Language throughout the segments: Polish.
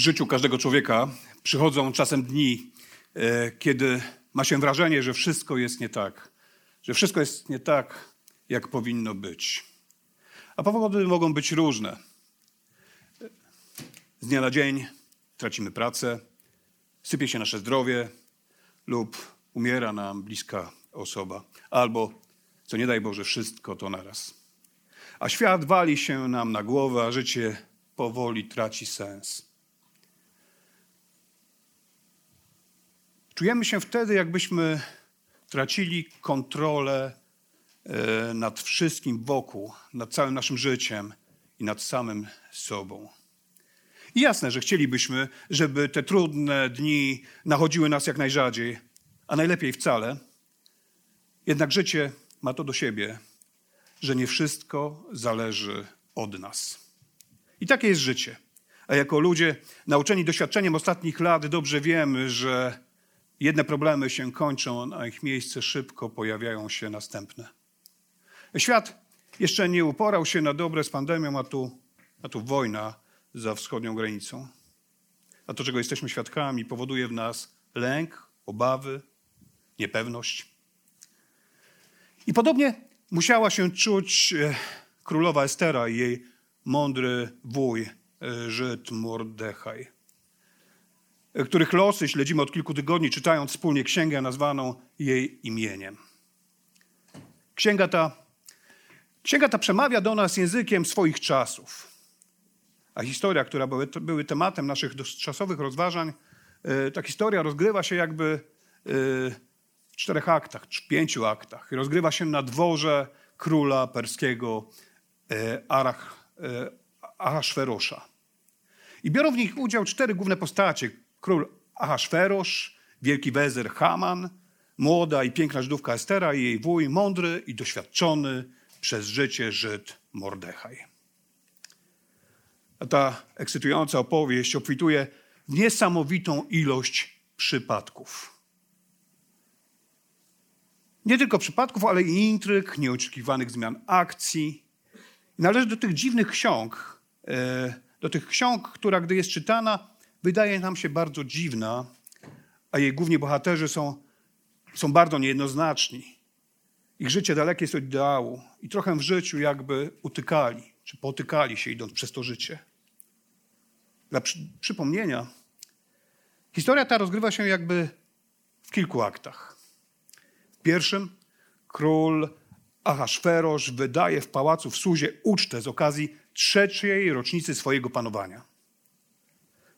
W życiu każdego człowieka przychodzą czasem dni, e, kiedy ma się wrażenie, że wszystko jest nie tak, że wszystko jest nie tak, jak powinno być. A powody mogą być różne. Z dnia na dzień tracimy pracę, sypie się nasze zdrowie lub umiera nam bliska osoba, albo, co nie daj Boże, wszystko to naraz. A świat wali się nam na głowę, a życie powoli traci sens. Czujemy się wtedy, jakbyśmy tracili kontrolę e, nad wszystkim wokół, nad całym naszym życiem i nad samym sobą. I jasne, że chcielibyśmy, żeby te trudne dni nachodziły nas jak najrzadziej, a najlepiej wcale. Jednak życie ma to do siebie, że nie wszystko zależy od nas. I takie jest życie. A jako ludzie nauczeni doświadczeniem ostatnich lat dobrze wiemy, że jedne problemy się kończą, a ich miejsce szybko pojawiają się następne. Świat jeszcze nie uporał się na dobre z pandemią, a tu, a tu wojna za wschodnią granicą. A to, czego jesteśmy świadkami, powoduje w nas lęk, obawy, niepewność. I podobnie musiała się czuć e, królowa Estera i jej mądry wuj, e, Żyd Mordechaj, których losy śledzimy od kilku tygodni, czytając wspólnie księgę nazwaną jej imieniem. Księga ta, księga ta przemawia do nas językiem swoich czasów. A historia, która były, były tematem naszych czasowych rozważań, ta historia rozgrywa się jakby czterech aktach, czy pięciu aktach. Rozgrywa się na dworze króla perskiego e, Arach, e, Ahasferosza. I biorą w nich udział cztery główne postacie. Król Ahasferosz, wielki wezer Haman, młoda i piękna Żydówka Estera i jej wuj, mądry i doświadczony przez życie Żyd Mordechaj. Ta ekscytująca opowieść obfituje w niesamowitą ilość przypadków. Nie tylko przypadków, ale i intryg, nieoczekiwanych zmian akcji. Należy do tych dziwnych ksiąg, e, do tych ksiąg, która gdy jest czytana, wydaje nam się bardzo dziwna, a jej główni bohaterzy są, są bardzo niejednoznaczni. Ich życie dalekie jest od ideału i trochę w życiu jakby utykali, czy potykali się idąc przez to życie. Dla przy, przypomnienia, historia ta rozgrywa się jakby w kilku aktach pierwszym król Ahasferosz wydaje w pałacu w Suzie ucztę z okazji trzeciej rocznicy swojego panowania.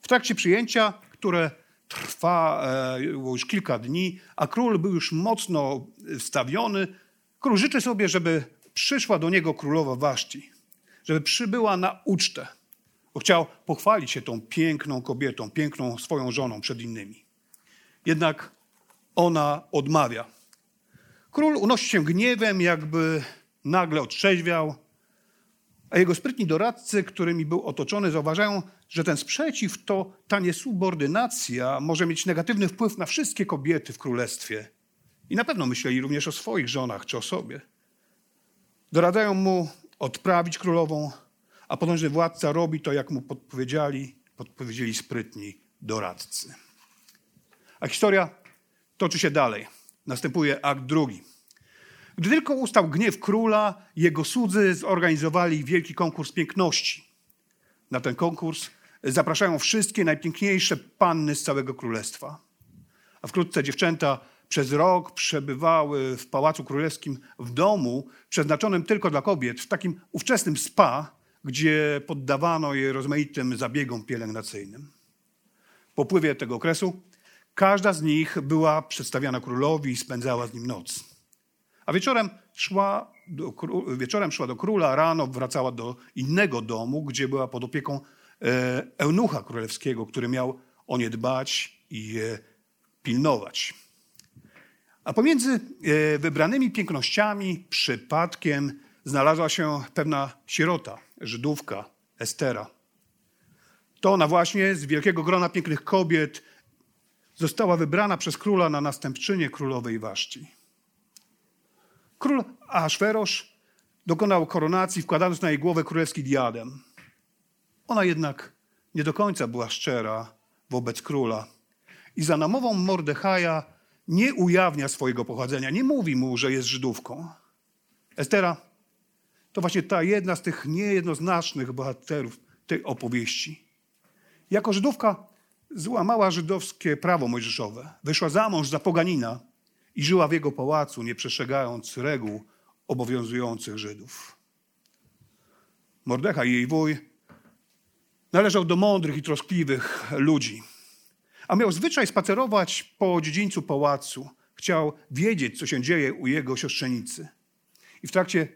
W trakcie przyjęcia, które trwa e, już kilka dni, a król był już mocno wstawiony, król życzy sobie, żeby przyszła do niego królowa Waszci, żeby przybyła na ucztę, bo chciał pochwalić się tą piękną kobietą, piękną swoją żoną przed innymi. Jednak ona odmawia. Król unosi się gniewem, jakby nagle otrzeźwiał, a jego sprytni doradcy, którymi był otoczony, zauważają, że ten sprzeciw to ta niesubordynacja może mieć negatywny wpływ na wszystkie kobiety w królestwie. I na pewno myśleli również o swoich żonach czy o sobie. Doradzają mu odprawić królową, a potężny władca robi to, jak mu podpowiedzieli, podpowiedzieli sprytni doradcy. A historia toczy się dalej. Następuje akt drugi. Gdy tylko ustał gniew króla, jego słudzy zorganizowali wielki konkurs piękności. Na ten konkurs zapraszają wszystkie najpiękniejsze panny z całego królestwa. A wkrótce dziewczęta przez rok przebywały w Pałacu Królewskim w domu przeznaczonym tylko dla kobiet, w takim ówczesnym spa, gdzie poddawano je rozmaitym zabiegom pielęgnacyjnym. Po upływie tego okresu Każda z nich była przedstawiana królowi i spędzała z nim noc. A wieczorem szła, do, wieczorem szła do króla, rano wracała do innego domu, gdzie była pod opieką e, eunucha królewskiego, który miał o nie dbać i je pilnować. A pomiędzy e, wybranymi pięknościami przypadkiem znalazła się pewna sierota, Żydówka, Estera. To ona właśnie z wielkiego grona pięknych kobiet została wybrana przez króla na następczynię królowej Waszci. Król Ahasferosz dokonał koronacji, wkładając na jej głowę królewski diadem. Ona jednak nie do końca była szczera wobec króla i za namową Mordechaja nie ujawnia swojego pochodzenia, nie mówi mu, że jest Żydówką. Estera to właśnie ta jedna z tych niejednoznacznych bohaterów tej opowieści. Jako Żydówka złamała żydowskie prawo mojżeszowe, wyszła za mąż za poganina i żyła w jego pałacu, nie przestrzegając reguł obowiązujących Żydów. Mordecha i jej wuj należał do mądrych i troskliwych ludzi, a miał zwyczaj spacerować po dziedzińcu pałacu. Chciał wiedzieć, co się dzieje u jego siostrzenicy. I w trakcie,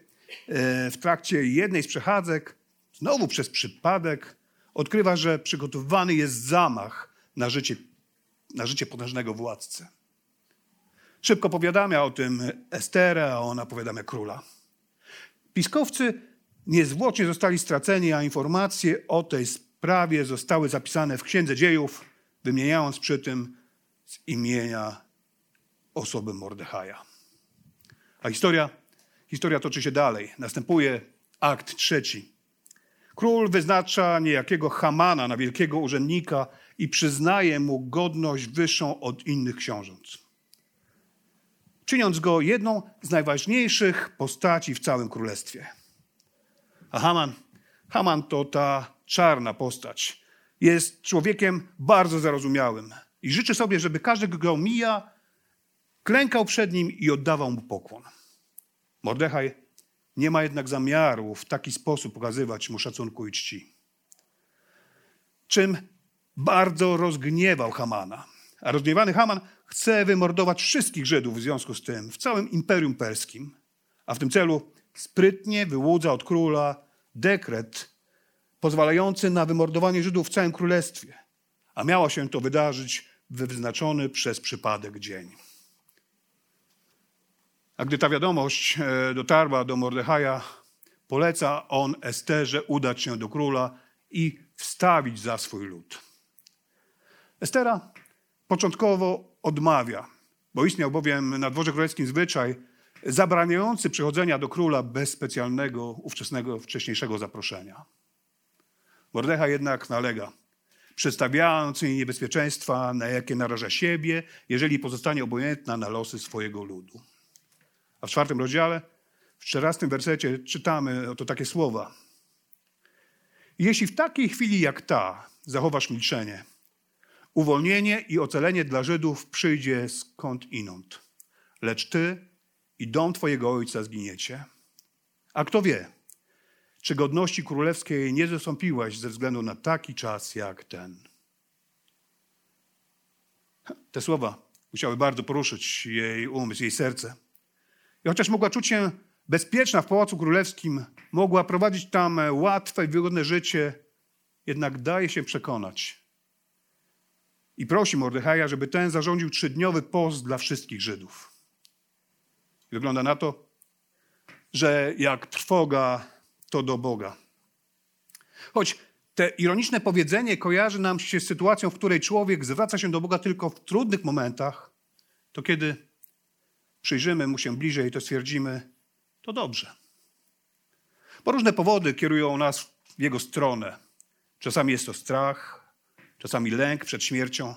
e, w trakcie jednej z przechadzek, znowu przez przypadek, odkrywa, że przygotowywany jest zamach na życie, na życie potężnego władcy. Szybko powiadamia o tym Esterę, a ona powiadamia króla. Piskowcy niezwłocznie zostali straceni, a informacje o tej sprawie zostały zapisane w Księdze Dziejów, wymieniając przy tym z imienia osoby Mordechaja. A historia, historia toczy się dalej. Następuje akt trzeci. Król wyznacza niejakiego Hamana na wielkiego urzędnika i przyznaje mu godność wyższą od innych książąt. Czyniąc go jedną z najważniejszych postaci w całym królestwie. A Haman, Haman to ta czarna postać. Jest człowiekiem bardzo zarozumiałym i życzy sobie, żeby każdy, go mija, klękał przed nim i oddawał mu pokłon. Mordechaj nie ma jednak zamiaru w taki sposób pokazywać mu szacunku i czci. Czym bardzo rozgniewał Hamana. A rozgniewany Haman chce wymordować wszystkich Żydów w związku z tym w całym Imperium Perskim. A w tym celu sprytnie wyłudza od króla dekret pozwalający na wymordowanie Żydów w całym królestwie. A miało się to wydarzyć w wyznaczony przez przypadek dzień. A gdy ta wiadomość e, dotarła do Mordechaja, poleca on Esterze udać się do króla i wstawić za swój lud. Estera początkowo odmawia, bo istniał bowiem na dworze królewskim zwyczaj zabraniający przychodzenia do króla bez specjalnego, ówczesnego, wcześniejszego zaproszenia. Mordecha jednak nalega, przedstawiając jej niebezpieczeństwa, na jakie naraża siebie, jeżeli pozostanie obojętna na losy swojego ludu. A w czwartym rozdziale, w czternastym wersecie czytamy oto takie słowa. Jeśli w takiej chwili jak ta zachowasz milczenie, uwolnienie i ocalenie dla Żydów przyjdzie skąd inąd, lecz ty i dom twojego ojca zginiecie. A kto wie, czy godności królewskiej nie zastąpiłaś ze względu na taki czas jak ten? Te słowa musiały bardzo poruszyć jej umysł, jej serce. I chociaż mogła czuć się bezpieczna w Pałacu Królewskim, mogła prowadzić tam łatwe i wygodne życie, jednak daje się przekonać. I prosi Mordechaja, żeby ten zarządził trzydniowy post dla wszystkich Żydów. Wygląda na to, że jak trwoga, to do Boga. Choć te ironiczne powiedzenie kojarzy nam się z sytuacją, w której człowiek zwraca się do Boga tylko w trudnych momentach, to kiedy przyjrzymy mu się bliżej, to stwierdzimy, to dobrze. Bo różne powody kierują nas w jego stronę. Czasami jest to strach, czasami lęk przed śmiercią.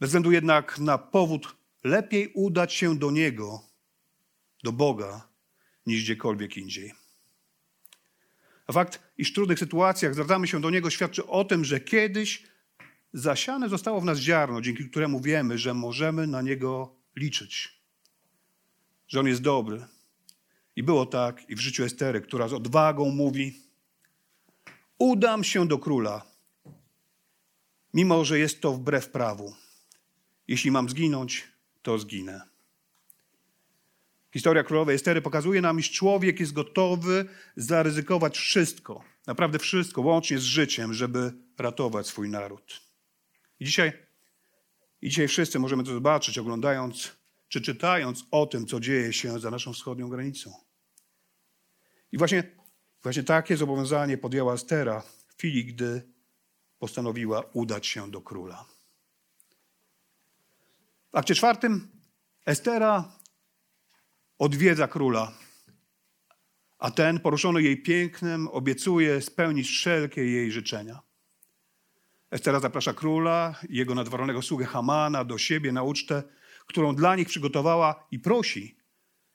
Bez względu jednak na powód, lepiej udać się do Niego, do Boga, niż gdziekolwiek indziej. Fakt, iż w trudnych sytuacjach zwracamy się do Niego, świadczy o tym, że kiedyś zasiane zostało w nas ziarno, dzięki któremu wiemy, że możemy na Niego liczyć że On jest dobry. I było tak i w życiu Estery, która z odwagą mówi: Udam się do króla, mimo że jest to wbrew prawu. Jeśli mam zginąć, to zginę. Historia królowej Estery pokazuje nam, iż człowiek jest gotowy zaryzykować wszystko, naprawdę wszystko, łącznie z życiem, żeby ratować swój naród. I dzisiaj, i dzisiaj wszyscy możemy to zobaczyć, oglądając czy czytając o tym, co dzieje się za naszą wschodnią granicą. I właśnie, właśnie takie zobowiązanie podjęła Estera w chwili, gdy postanowiła udać się do króla. W akcie czwartym Estera odwiedza króla, a ten, poruszony jej pięknem, obiecuje spełnić wszelkie jej życzenia. Estera zaprasza króla i jego nadwornego sługę Hamana do siebie na ucztę, którą dla nich przygotowała i prosi,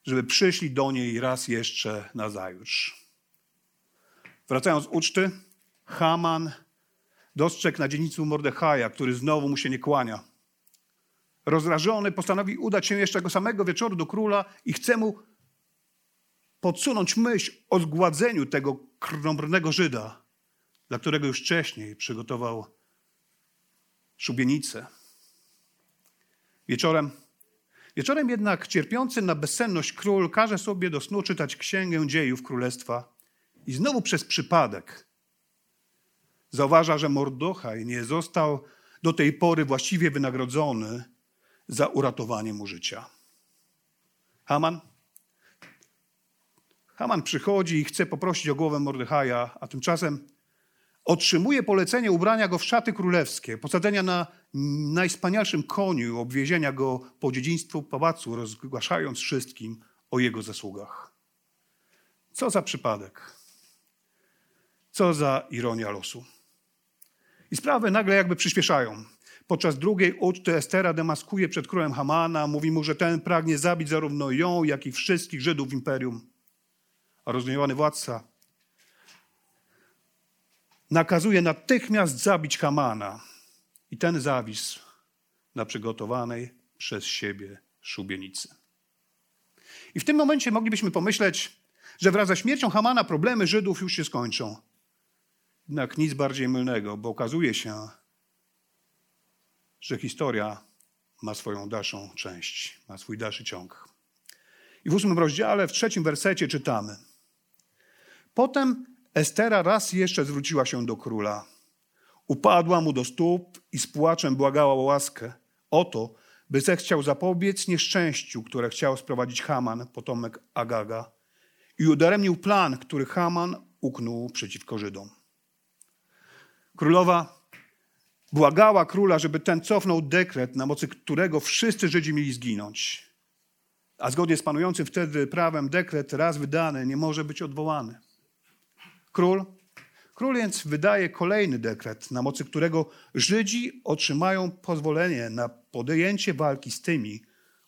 żeby przyszli do niej raz jeszcze na zajutrz. Wracając z uczty, Haman dostrzegł na dzielnicu Mordechaja, który znowu mu się nie kłania. Rozrażony postanowi udać się jeszcze tego samego wieczoru do króla i chce mu podsunąć myśl o zgładzeniu tego krnąbrnego Żyda, dla którego już wcześniej przygotował szubienicę. Wieczorem, wieczorem jednak cierpiący na bezsenność król każe sobie do snu czytać księgę dziejów królestwa i znowu przez przypadek zauważa, że Mordochaj nie został do tej pory właściwie wynagrodzony za uratowanie mu życia. Haman? Haman przychodzi i chce poprosić o głowę Mordechaja, a tymczasem otrzymuje polecenie ubrania go w szaty królewskie, posadzenia na najspanialszym koniu, obwiezienia go po dziedzictwu pałacu, rozgłaszając wszystkim o jego zasługach. Co za przypadek. Co za ironia losu. I sprawy nagle jakby przyspieszają. Podczas drugiej uczty Estera demaskuje przed królem Hamana, mówi mu, że ten pragnie zabić zarówno ją, jak i wszystkich Żydów w imperium. A rozgniewany władca nakazuje natychmiast zabić Hamana. I ten zawisł na przygotowanej przez siebie szubienicy. I w tym momencie moglibyśmy pomyśleć, że wraz ze śmiercią Hamana problemy Żydów już się skończą. Jednak nic bardziej mylnego, bo okazuje się, że historia ma swoją dalszą część, ma swój dalszy ciąg. I w ósmym rozdziale, w trzecim wersecie czytamy. Potem Estera raz jeszcze zwróciła się do króla. Upadła mu do stóp i z płaczem błagała o łaskę. O to, by zechciał zapobiec nieszczęściu, które chciał sprowadzić Haman, potomek Agaga, i udaremnił plan, który Haman uknął przeciwko Żydom. Królowa błagała króla, żeby ten cofnął dekret, na mocy którego wszyscy Żydzi mieli zginąć. A zgodnie z panującym wtedy prawem dekret raz wydany nie może być odwołany. Król, król więc wydaje kolejny dekret, na mocy którego Żydzi otrzymają pozwolenie na podjęcie walki z tymi,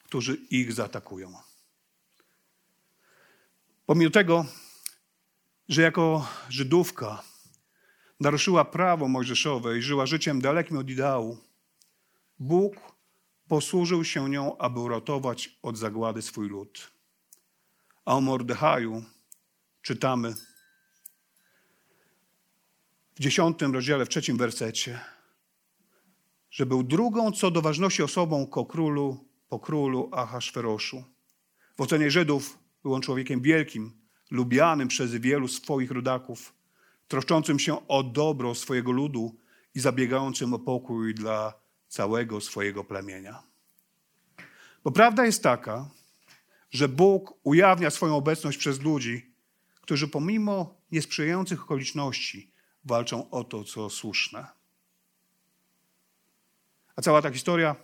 którzy ich zaatakują. Pomimo tego, że jako Żydówka naruszyła prawo mojżeszowe i żyła życiem dalekim od ideału, Bóg posłużył się nią, aby uratować od zagłady swój lud. A o Mordechaju czytamy w dziesiątym rozdziale, w trzecim wersecie, że był drugą co do ważności osobą po królu, po królu Ahasferoszu. W ocenie Żydów był on człowiekiem wielkim, lubianym przez wielu swoich rodaków, troszczącym się o dobro swojego ludu i zabiegającym o pokój dla całego swojego plemienia. Bo prawda jest taka, że Bóg ujawnia swoją obecność przez ludzi, którzy pomimo niesprzyjających okoliczności walczą o to, co słuszne. A cała ta historia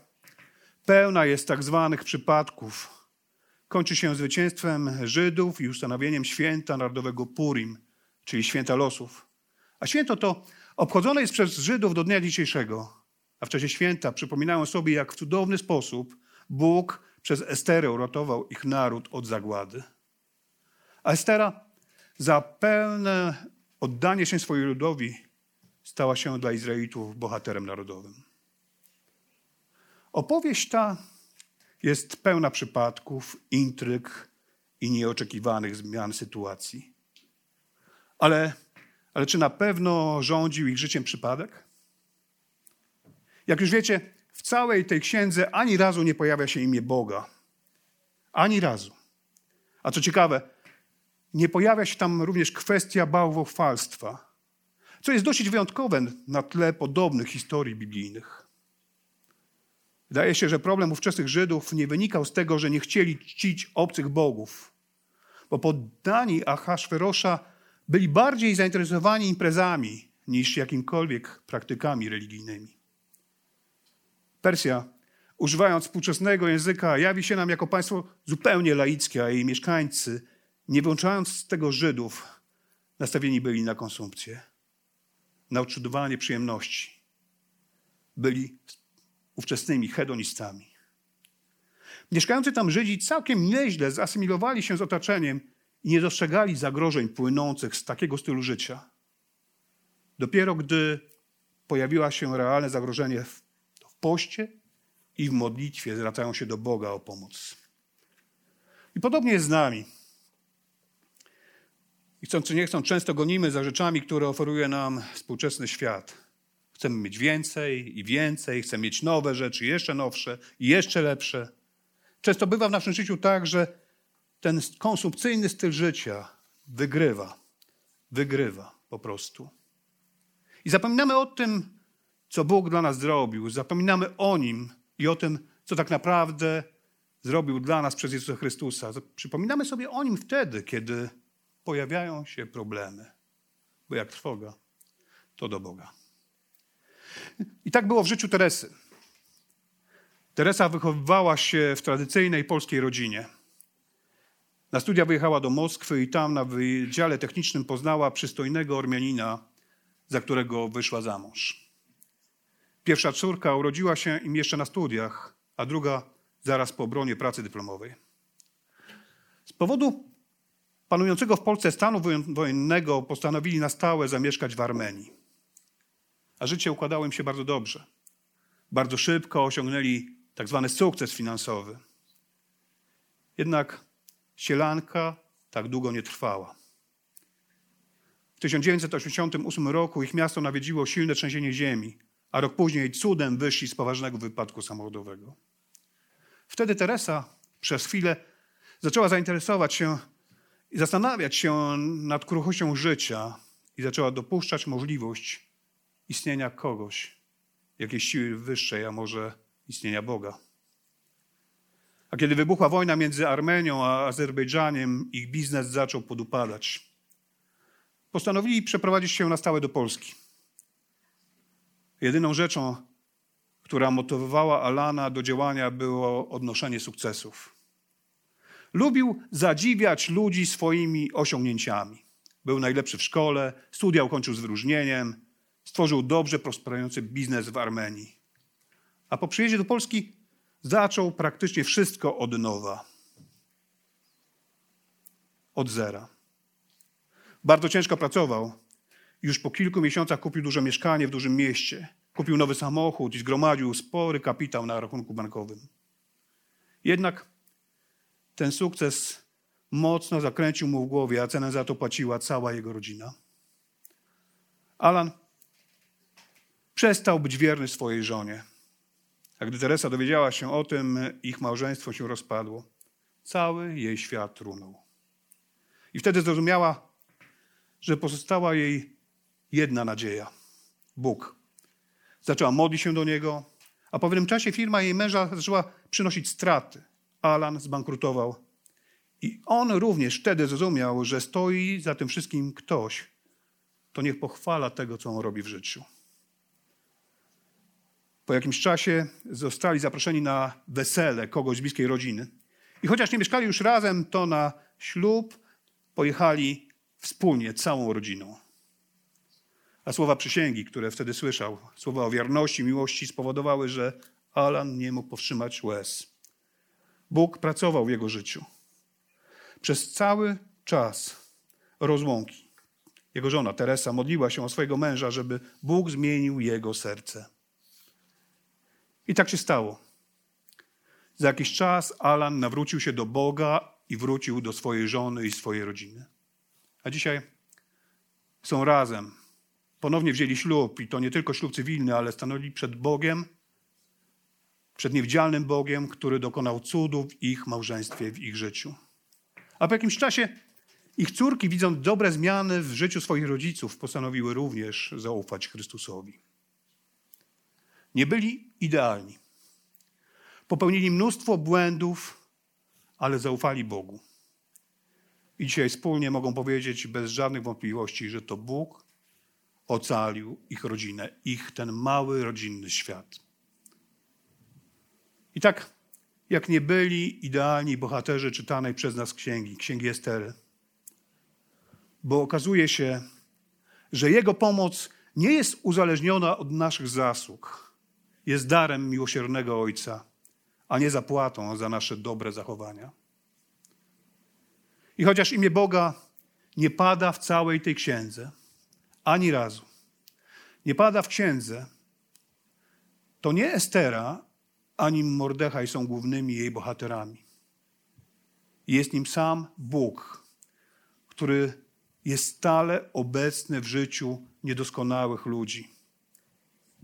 pełna jest tak zwanych przypadków. Kończy się zwycięstwem Żydów i ustanowieniem święta narodowego Purim, czyli święta losów. A święto to obchodzone jest przez Żydów do dnia dzisiejszego. A w czasie święta przypominają sobie, jak w cudowny sposób Bóg przez Esterę uratował ich naród od zagłady. A Estera za pełne oddanie się swojej ludowi stała się dla Izraelitów bohaterem narodowym. Opowieść ta jest pełna przypadków, intryg i nieoczekiwanych zmian sytuacji. Ale, ale czy na pewno rządził ich życiem przypadek? Jak już wiecie, w całej tej księdze ani razu nie pojawia się imię Boga. Ani razu. A co ciekawe, nie pojawia się tam również kwestia bałwochwalstwa, co jest dosyć wyjątkowe na tle podobnych historii biblijnych. Wydaje się, że problem ówczesnych Żydów nie wynikał z tego, że nie chcieli czcić obcych bogów, bo poddani Ahasferosza byli bardziej zainteresowani imprezami niż jakimkolwiek praktykami religijnymi. Persja, używając współczesnego języka, jawi się nam jako państwo zupełnie laickie, a jej mieszkańcy, nie wyłączając z tego Żydów, nastawieni byli na konsumpcję, na odczuwanie przyjemności. Byli ówczesnymi hedonistami. Mieszkający tam Żydzi całkiem nieźle zasymilowali się z otoczeniem i nie dostrzegali zagrożeń płynących z takiego stylu życia. Dopiero gdy pojawiło się realne zagrożenie w, w poście i w modlitwie zwracają się do Boga o pomoc. I podobnie jest z nami. I chcąc czy nie chcąc, często gonimy za rzeczami, które oferuje nam współczesny świat. Chcemy mieć więcej i więcej, chcemy mieć nowe rzeczy, jeszcze nowsze i jeszcze lepsze. Często bywa w naszym życiu tak, że ten konsumpcyjny styl życia wygrywa. Wygrywa po prostu. I zapominamy o tym, co Bóg dla nas zrobił. Zapominamy o Nim i o tym, co tak naprawdę zrobił dla nas przez Jezusa Chrystusa. Przypominamy sobie o Nim wtedy, kiedy pojawiają się problemy. Bo jak trwoga, to do Boga. I tak było w życiu Teresy. Teresa wychowywała się w tradycyjnej polskiej rodzinie. Na studia wyjechała do Moskwy i tam na Wydziale Technicznym poznała przystojnego Ormianina, za którego wyszła za mąż. Pierwsza córka urodziła się im jeszcze na studiach, a druga zaraz po obronie pracy dyplomowej. Z powodu panującego w Polsce stanu wojennego postanowili na stałe zamieszkać w Armenii. A życie układało im się bardzo dobrze. Bardzo szybko osiągnęli tak zwany sukces finansowy. Jednak sielanka tak długo nie trwała. W 1988 roku ich miasto nawiedziło silne trzęsienie ziemi, a rok później cudem wyszli z poważnego wypadku samochodowego. Wtedy Teresa przez chwilę zaczęła zainteresować się i zastanawiać się nad kruchością życia i zaczęła dopuszczać możliwość istnienia kogoś, jakiejś siły wyższej, a może istnienia Boga. A kiedy wybuchła wojna między Armenią a Azerbejdżaniem, ich biznes zaczął podupadać. Postanowili przeprowadzić się na stałe do Polski. Jedyną rzeczą, która motywowała Alana do działania, było odnoszenie sukcesów. Lubił zadziwiać ludzi swoimi osiągnięciami. Był najlepszy w szkole, studia ukończył z wyróżnieniem, stworzył dobrze prosperujący biznes w Armenii. A po przyjeździe do Polski zaczął praktycznie wszystko od nowa. Od zera. Bardzo ciężko pracował. Już po kilku miesiącach kupił duże mieszkanie w dużym mieście. Kupił nowy samochód i zgromadził spory kapitał na rachunku bankowym. Jednak ten sukces mocno zakręcił mu w głowie, a cenę za to płaciła cała jego rodzina. Alan przestał być wierny swojej żonie. A gdy Teresa dowiedziała się o tym, ich małżeństwo się rozpadło. Cały jej świat runął. I wtedy zrozumiała, że pozostała jej jedna nadzieja Bóg. Zaczęła modlić się do niego, a po pewnym czasie firma jej męża zaczęła przynosić straty. Alan zbankrutował. I on również wtedy zrozumiał, że stoi za tym wszystkim ktoś, to niech pochwala tego, co on robi w życiu. Po jakimś czasie zostali zaproszeni na wesele kogoś z bliskiej rodziny. I chociaż nie mieszkali już razem, to na ślub pojechali wspólnie, całą rodziną. A słowa przysięgi, które wtedy słyszał, słowa o wierności, miłości spowodowały, że Alan nie mógł powstrzymać łez. Bóg pracował w jego życiu. Przez cały czas rozłąki jego żona Teresa modliła się o swojego męża, żeby Bóg zmienił jego serce. I tak się stało. Za jakiś czas Alan nawrócił się do Boga i wrócił do swojej żony i swojej rodziny. A dzisiaj są razem. Ponownie wzięli ślub i to nie tylko ślub cywilny, ale stanęli przed Bogiem, przed niewidzialnym Bogiem, który dokonał cudów w ich małżeństwie, w ich życiu. A po jakimś czasie ich córki, widząc dobre zmiany w życiu swoich rodziców, postanowiły również zaufać Chrystusowi. Nie byli idealni. Popełnili mnóstwo błędów, ale zaufali Bogu. I dzisiaj wspólnie mogą powiedzieć bez żadnych wątpliwości, że to Bóg ocalił ich rodzinę, ich ten mały rodzinny świat. I tak, jak nie byli idealni bohaterzy czytanej przez nas księgi, księgi Estery, bo okazuje się, że Jego pomoc nie jest uzależniona od naszych zasług, jest darem miłosiernego Ojca, a nie zapłatą za nasze dobre zachowania. I chociaż imię Boga nie pada w całej tej księdze, ani razu, nie pada w księdze, to nie Estera ani Mordechaj są głównymi jej bohaterami. Jest nim sam Bóg, który jest stale obecny w życiu niedoskonałych ludzi.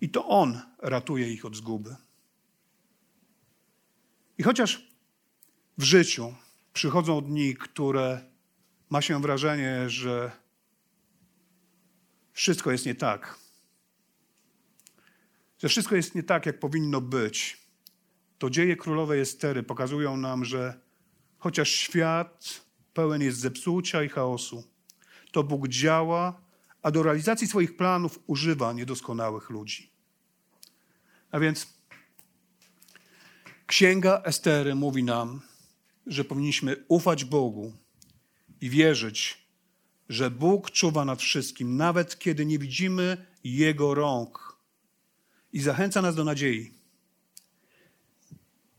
I to On ratuje ich od zguby. I chociaż w życiu przychodzą dni, które ma się wrażenie, że wszystko jest nie tak, że wszystko jest nie tak, jak powinno być, to dzieje królowej Estery pokazują nam, że chociaż świat pełen jest zepsucia i chaosu, to Bóg działa, a do realizacji swoich planów używa niedoskonałych ludzi. A więc Księga Estery mówi nam, że powinniśmy ufać Bogu i wierzyć, że Bóg czuwa nad wszystkim, nawet kiedy nie widzimy Jego rąk. I zachęca nas do nadziei,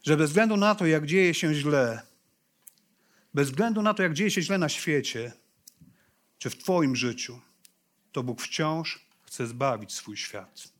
że bez względu na to, jak dzieje się źle, bez względu na to, jak dzieje się źle na świecie, czy w Twoim życiu, to Bóg wciąż chce zbawić swój świat.